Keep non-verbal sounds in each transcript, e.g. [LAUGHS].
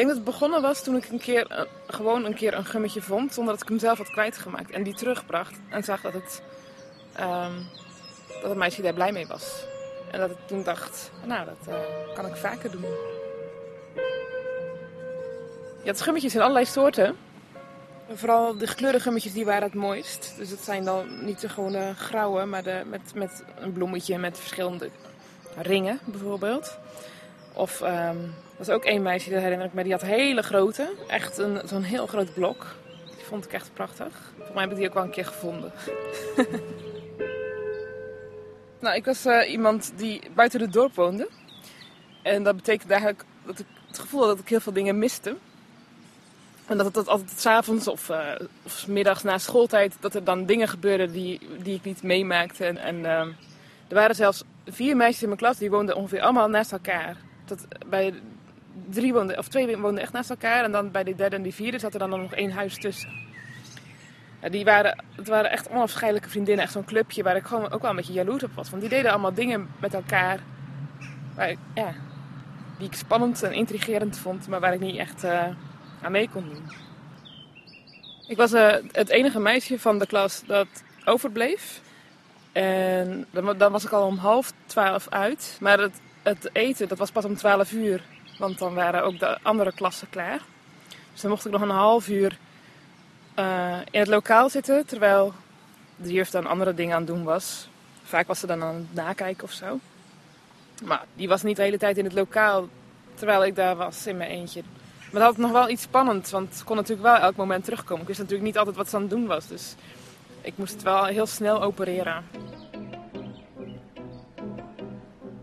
denk dat het begonnen was toen ik een keer, eh, gewoon een keer een gummetje vond zonder dat ik hem zelf had kwijtgemaakt. En die terugbracht en zag dat het, ehm, dat het meisje daar blij mee was. En dat ik toen dacht, nou dat eh, kan ik vaker doen. Ja, het gummetjes in allerlei soorten. Vooral de gekleurde gummetjes die waren het mooist. Dus het zijn dan niet de gewone grauwe, maar de, met, met een bloemetje met verschillende ringen bijvoorbeeld. Of um, was ook één meisje, dat herinner ik me, die had hele grote. Echt zo'n heel groot blok. Die vond ik echt prachtig. Volgens mij heb ik die ook wel een keer gevonden. [LAUGHS] nou, ik was uh, iemand die buiten het dorp woonde. En dat betekende eigenlijk dat ik het gevoel had dat ik heel veel dingen miste. En dat het altijd s'avonds of, uh, of middags na schooltijd, dat er dan dingen gebeurden die, die ik niet meemaakte. En, uh, er waren zelfs vier meisjes in mijn klas, die woonden ongeveer allemaal naast elkaar. Dat, bij drie woonden, of twee woonden echt naast elkaar. En dan bij de derde en die vierde zat er dan nog één huis tussen. Die waren, het waren echt onafscheidelijke vriendinnen. Echt zo'n clubje waar ik gewoon ook wel een beetje jaloers op was. Want die deden allemaal dingen met elkaar ja, die ik spannend en intrigerend vond. Maar waar ik niet echt uh, aan mee kon doen. Ik was uh, het enige meisje van de klas dat overbleef. En dan, dan was ik al om half twaalf uit. Maar het, het eten, dat was pas om twaalf uur. Want dan waren ook de andere klassen klaar. Dus dan mocht ik nog een half uur uh, in het lokaal zitten. Terwijl de juf dan andere dingen aan het doen was. Vaak was ze dan aan het nakijken of zo. Maar die was niet de hele tijd in het lokaal. Terwijl ik daar was in mijn eentje. Maar dat had nog wel iets spannends. Want ze kon natuurlijk wel elk moment terugkomen. Ik wist natuurlijk niet altijd wat ze aan het doen was. Dus ik moest het wel heel snel opereren.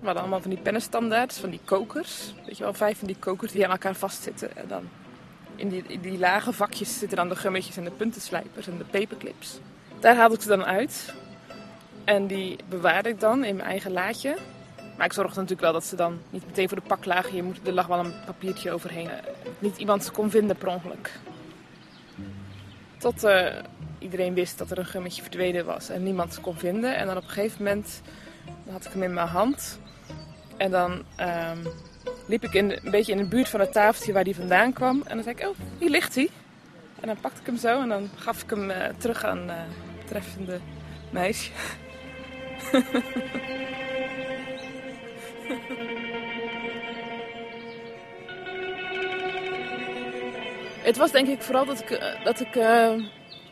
We hadden allemaal van die pennenstandaards, van die kokers. Weet je wel, vijf van die kokers die aan elkaar vastzitten. En dan in die, die lage vakjes zitten dan de gummetjes en de puntenslijpers en de paperclips. Daar haalde ik ze dan uit. En die bewaarde ik dan in mijn eigen laadje. Maar ik zorgde natuurlijk wel dat ze dan niet meteen voor de pak lagen. Je er lag wel een papiertje overheen. Niet iemand ze kon vinden per ongeluk. Tot uh, iedereen wist dat er een gummetje verdwenen was en niemand ze kon vinden. En dan op een gegeven moment had ik hem in mijn hand. En dan um, liep ik in, een beetje in de buurt van het tafeltje waar die vandaan kwam. En dan zei ik, oh, hier ligt hij. En dan pakte ik hem zo en dan gaf ik hem uh, terug aan het betreffende meisje. [LAUGHS] het was denk ik vooral dat ik, uh, dat ik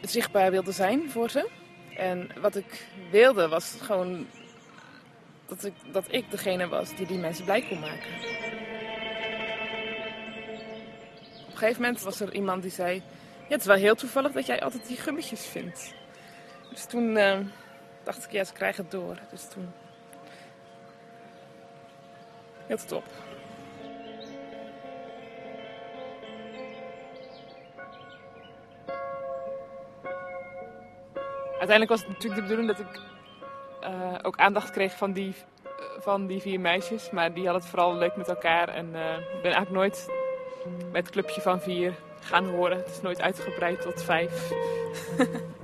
zichtbaar wilde zijn voor ze. En wat ik wilde was gewoon dat ik, dat ik degene was die die mensen blij kon maken. Op een gegeven moment was er iemand die zei: Ja, het is wel heel toevallig dat jij altijd die gummetjes vindt. Dus toen uh, dacht ik: Ja, ze krijgen het door. Dus toen. Heel top. Uiteindelijk was het natuurlijk de bedoeling dat ik uh, ook aandacht kreeg van die, van die vier meisjes. Maar die hadden het vooral leuk met elkaar. En uh, ik ben eigenlijk nooit bij het clubje van vier gaan horen. Het is nooit uitgebreid tot vijf. [LAUGHS]